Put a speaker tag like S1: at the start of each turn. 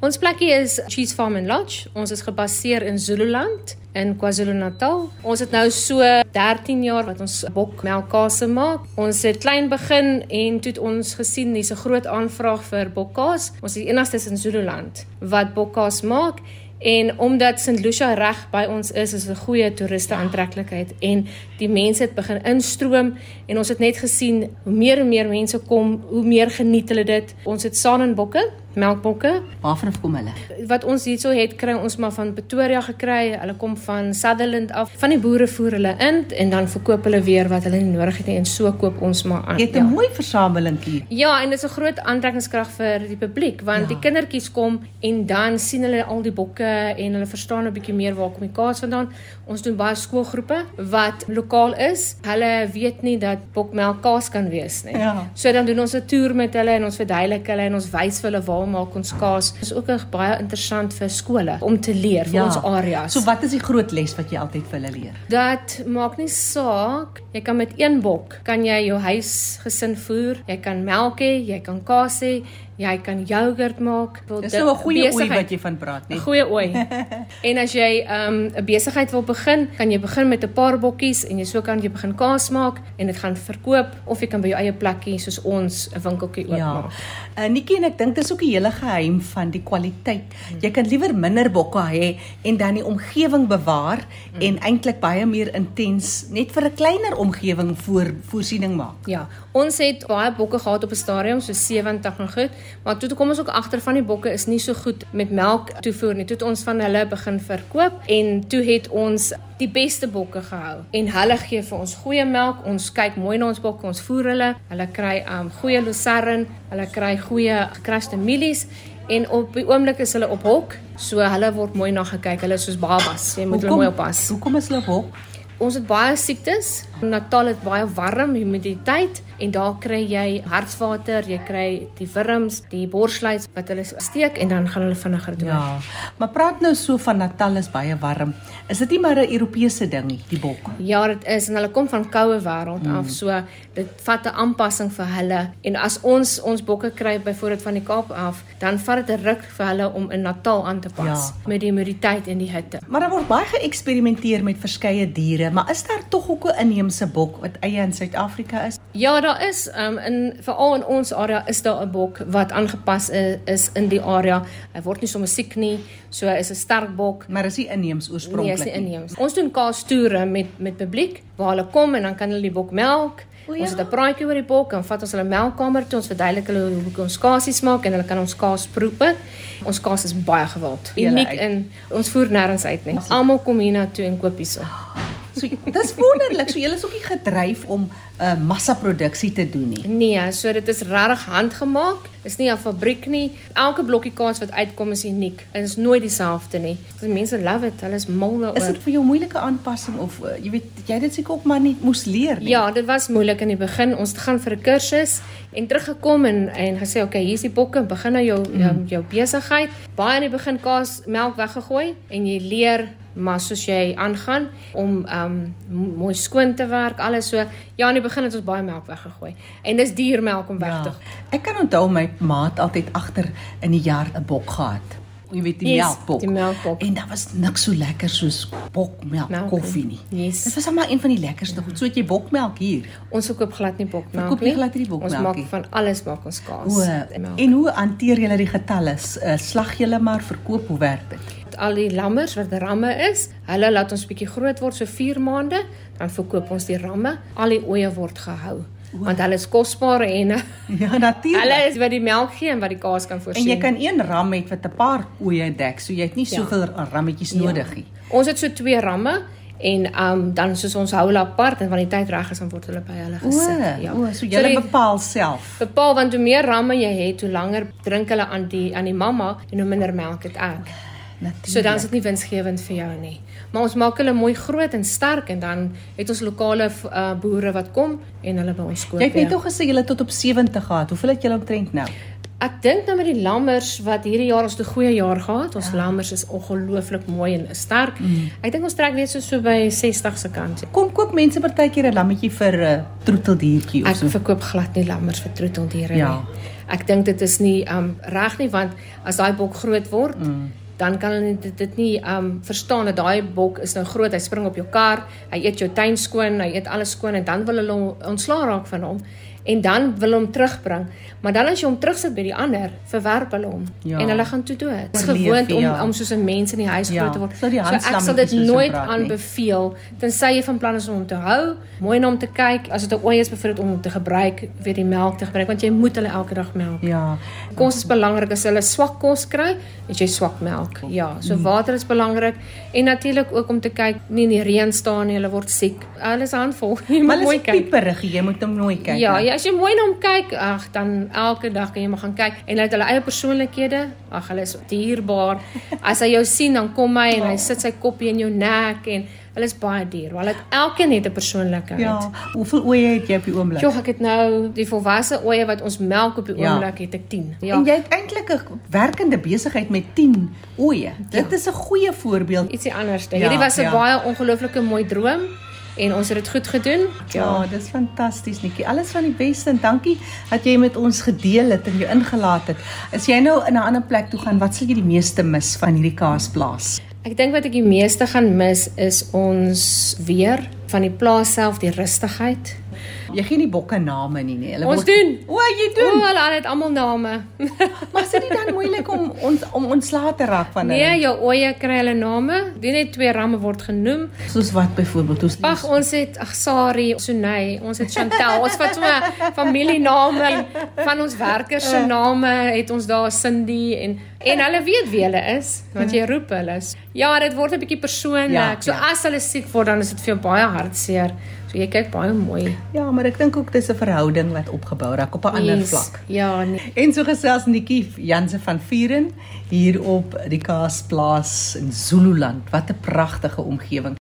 S1: Ons plekkie is Cheese Farm and Lodge. Ons is gebaseer in Zululand in KwaZulu-Natal. Ons het nou so 13 jaar wat ons bokmelkkase maak. Ons het klein begin en toe het ons gesien dis 'n groot aanvraag vir bokkaas. Ons is die enigstes in Zululand wat bokkaas maak En omdat St Lucia reg by ons is, is 'n goeie toeriste aantreklikheid en die mense het begin instroom en ons het net gesien hoe meer en meer mense kom, hoe meer geniet hulle dit. Ons het saanenbokke melkbokke.
S2: Waarvan kom hulle?
S1: Wat ons hierso het kry ons maar van Pretoria gekry. Hulle kom van Sutherland af. Van die boere voer hulle in en dan verkoop hulle weer wat hulle nie nodig het nie en so koop ons maar aan.
S2: Jy het 'n ja. mooi versameling hier.
S1: Ja, en dit is 'n groot aantrekkingskrag vir die publiek want ja. die kindertjies kom en dan sien hulle al die bokke en hulle verstaan 'n bietjie meer waar kom die kaas vandaan. Ons doen baie skoolgroepe wat lokaal is. Hulle weet nie dat bokmelk kaas kan wees nie. Ja. So dan doen ons 'n toer met hulle en ons verduidelik hulle en ons wys vir hulle waar waar maak ons kaas? Dit is ook baie interessant vir skole om te leer vir ja. ons areas.
S2: So wat is die groot les wat jy altyd vir hulle leer?
S1: Dat maak nie saak, jy kan met een bok kan jy jou huisgesin voer, jy kan melk hê, jy kan kaas hê, jy kan yoghurt maak.
S2: Dis so 'n goeie ooi wat jy van praat,
S1: nee. 'n Goeie ooi. en as jy 'n um, besigheid wil begin, kan jy begin met 'n paar bokkies en jy so kan jy begin kaas maak en dit gaan verkoop of jy kan by jou eie plekkie soos ons 'n winkeltjie oopmaak.
S2: Ja. Uh, Nikkie en ek dink dis ook 'n hele geheim van die kwaliteit. Hmm. Jy kan liewer minder bokke hê en dan die omgewing bewaar hmm. en eintlik baie meer intens net vir 'n kleiner omgewing voor voorsiening maak.
S1: Ja. Ons het baie bokke gehad op 'n stadium so 70 nog goed. Maar toe kom ons ook agter van die bokke is nie so goed met melk toevoer nie. Toe het ons van hulle begin verkoop en toe het ons die beste bokke gehou. En hulle gee vir ons goeie melk. Ons kyk mooi na ons bokke, ons voer hulle. Hulle kry um goeie lucerne, hulle kry goeie gekraste mielies en op die oomblik is hulle op hok. So hulle word mooi na gekyk. Hulle is soos babas. Jy moet hulle mooi oppas.
S2: Hoekom is hulle op hok?
S1: Ons het baie siektes. Natal het baie warm humiditeit en daar kry jy hartswater, jy kry die wurms, die borsluit wat hulle steek en dan gaan hulle vinniger dood.
S2: Ja. Maar praat nou so van Natal is baie warm. Is dit nie maar 'n Europese ding nie, die bok?
S1: Ja, dit is en hulle kom van koue wêreld mm. af. So dit vat 'n aanpassing vir hulle en as ons ons bokke kry byvoorbeeld van die Kaap af, dan vat dit 'n ruk vir hulle om in Natal aan te pas ja. met die humiditeit en die hitte.
S2: Maar daar word baie geëksperimenteer met verskeie diere, maar is daar tog ook 'n inheemse bok wat eie in Suid-Afrika is?
S1: Ja, daar is um, in veral in ons area is daar 'n bok wat aangepas is, is in die area. Hy word nie sommer siek nie, so is 'n sterk bok,
S2: maar is nie inheems oorspronklik
S1: nie. Nee, is nie inheems. Ons doen kaas toere met met publiek waar hulle kom en dan kan hulle die bok melk. O, ja. Ons het 'n praatjie oor die bok en vat ons hulle melkkamer toe, ons verduidelik hulle hoe ons kasies maak en hulle kan ons kaas proe. Ons kaas is baie gewild. Uniek in ons voer nêrens uit nie. Almal kom hier na toe en koop hierso.
S2: So dis wonderlik. So julle is ook nie gedryf om 'n uh, massaproduksie te doen nie.
S1: Nee, so dit is regtig handgemaak. Is nie 'n fabriek nie. Elke blokkie kaas wat uitkom is uniek. Dit is nooit dieselfde nie. Die mense love it. Hulle is mal daaroor.
S2: Is dit vir jou moeilike aanpassing of uh, jy weet jy dit seker ook maar nie moes leer nie?
S1: Ja, dit was moeilik in die begin. Ons het gaan vir 'n kursus en teruggekom en en gesê, "Oké, okay, hier is die bokke. Begin nou jou mm. jou, jou besigheid." Baie in die begin kaas melk weggegooi en jy leer maar soos jy aangaan om um mooi skoon te werk, alles so. Ja, in die begin het ons baie melk weggegooi. En dis duur melk om weg te
S2: gooi. Ja, ek kan onthou my maat altyd agter in die jaar 'n bok gehad. Jy weet die yes, melkbok.
S1: Die melkbok.
S2: En daar was niks so lekker soos bokmelk melk, koffie nie.
S1: Yes.
S2: Dit was maar een van die lekkerste goed. Ja. So het jy bokmelk hier.
S1: Ons verkoop glad nie bokmelk
S2: nie. Koop jy glad nie bokmelk
S1: nie? Ons maak van alles maak ons kaas. O,
S2: en hoe hanteer julle die getalle? Uh, slag julle maar verkoop hoe werk dit?
S1: al die lammers wat ramme is, hulle laat ons bietjie groot word so 4 maande, dan verkoop ons die ramme. Al die oeye word gehou. O. Want hulle is kosbaar en
S2: ja natuurlik.
S1: Hulle is wat die melk gee en wat die kaas kan voorsien.
S2: En jy kan een ram het wat 'n paar oeye dek, so jy het nie ja. soveel rammetjies ja. nodig nie.
S1: Ons het so twee ramme en um dan soos ons hou hulle apart en wanneer die tyd reg is dan word hulle by hulle gesit.
S2: O, ja. O, so jy so bepaal self.
S1: Bepaal want hoe meer ramme jy het, hoe langer drink hulle aan die aan die mamma en hoe minder melk het ek. Natuurlik. So dan is dit nie winsgewend vir jou nie. Maar ons maak hulle mooi groot en sterk en dan het ons lokale uh, boere wat kom en hulle by ons koop.
S2: Jy het net gesê julle tot op 70 gehad. Hoeveel het julle omtrent nou?
S1: Ek dink nou met die lammers wat hierdie jaar ons 'n goeie jaar gehad. Ons ja. lammers is ongelooflik mooi en sterk. Mm. Ek dink ons trek net so so by 60 se kant.
S2: Kom koop mense partykeer 'n lammetjie vir 'n uh, troeteldiertjie
S1: of so. Ek verkoop glad nie lammers vir troeteldiere
S2: ja.
S1: nie. Ek dink dit is nie um reg nie want as daai bok groot word, mm. Dan kan hulle dit, dit nie um verstaan dat daai bok is nou groot, hy spring op jou kar, hy eet jou tuin skoon, hy eet alles skoon en dan wil hulle ontslaa raak van hom en dan wil hom terugbring. Maar dan as jy hom terugsit by die ander, verwerp hulle hom ja. en hulle gaan toe dood. Dit is gewoond om ja. om soos 'n mens in die huis ja. groot te word. So, so ek sal dit nooit aanbeveel tensy jy van plan is om hom te hou, mooi na hom te kyk, as dit 'n ooi is bevind om hom te gebruik, weet die melk te gebruik want jy moet hulle elke dag melk.
S2: Ja.
S1: Kos is belangrik as hulle swak kos kry, het jy swak melk. Ja, so mm. water is belangrik en natuurlik ook om te kyk nie in die reën staan nie, hulle word siek. Hulle is handvol.
S2: Jy moet mooi kyk. Pieperig, jy moet hom mooi kyk.
S1: Ja, ja, as jy mooi na hom kyk, ag dan elke dag kan jy maar gaan kyk en hulle het hulle eie persoonlikhede. Ag, hulle is dierbaar. As hy jou sien, dan kom hy en hy sit sy koppie in jou nek en hulle is baie dier. Hulle het elkeen het 'n persoonlikheid.
S2: Ja. Hoeveel oeye het jy op die oomblik?
S1: Jogg, ek het nou die volwasse oeye wat ons melk op die ja. oomblik het ek 10.
S2: Ja. En jy het eintlik 'n werkende besigheid met 10 oeye. Dit ja. is 'n goeie voorbeeld.
S1: Ietsie anders. Ja, Hierdie was 'n ja. baie ongelooflike mooi droom en ons het dit goed gedoen.
S2: Ja, ja dis fantasties Nikkie. Alles van die beste en dankie dat jy met ons gedeel het en jou ingelaat het. As jy nou in 'n ander plek toe gaan, wat sal jy die meeste mis van hierdie kaasplaas?
S1: Ek dink wat ek die meeste gaan mis is ons weer van die plaas self, die rustigheid.
S2: Jy gee nie bokke name nie, nee.
S1: Hulle Ons doen.
S2: O, jy doen.
S1: O, hulle het almal name.
S2: maar is dit dan moeilik om ons om ontslae te raak van
S1: hulle? Nee, jou oeye kry hulle name. Die net twee ramme word genoem.
S2: Soos wat byvoorbeeld? Ons
S1: Ag, ons het ag Sari, Sunay, ons het Chantel. ons vat so familiename en van ons werkers se name het ons daar Cindy en en hulle weet wie hulle is want jy roep hulle. Ja, dit word 'n bietjie persoonlik. Ja, so ja. as hulle siek word dan is dit vir jou baie hartseer. So jy kyk baie mooi.
S2: Ja, maar ek dink ook dis 'n verhouding wat opgebou raak op 'n ander yes, vlak.
S1: Ja, nee.
S2: En so gesels Nikkie Janse van Vieren hier op die Kaasplaas in Zululand. Wat 'n pragtige omgewing.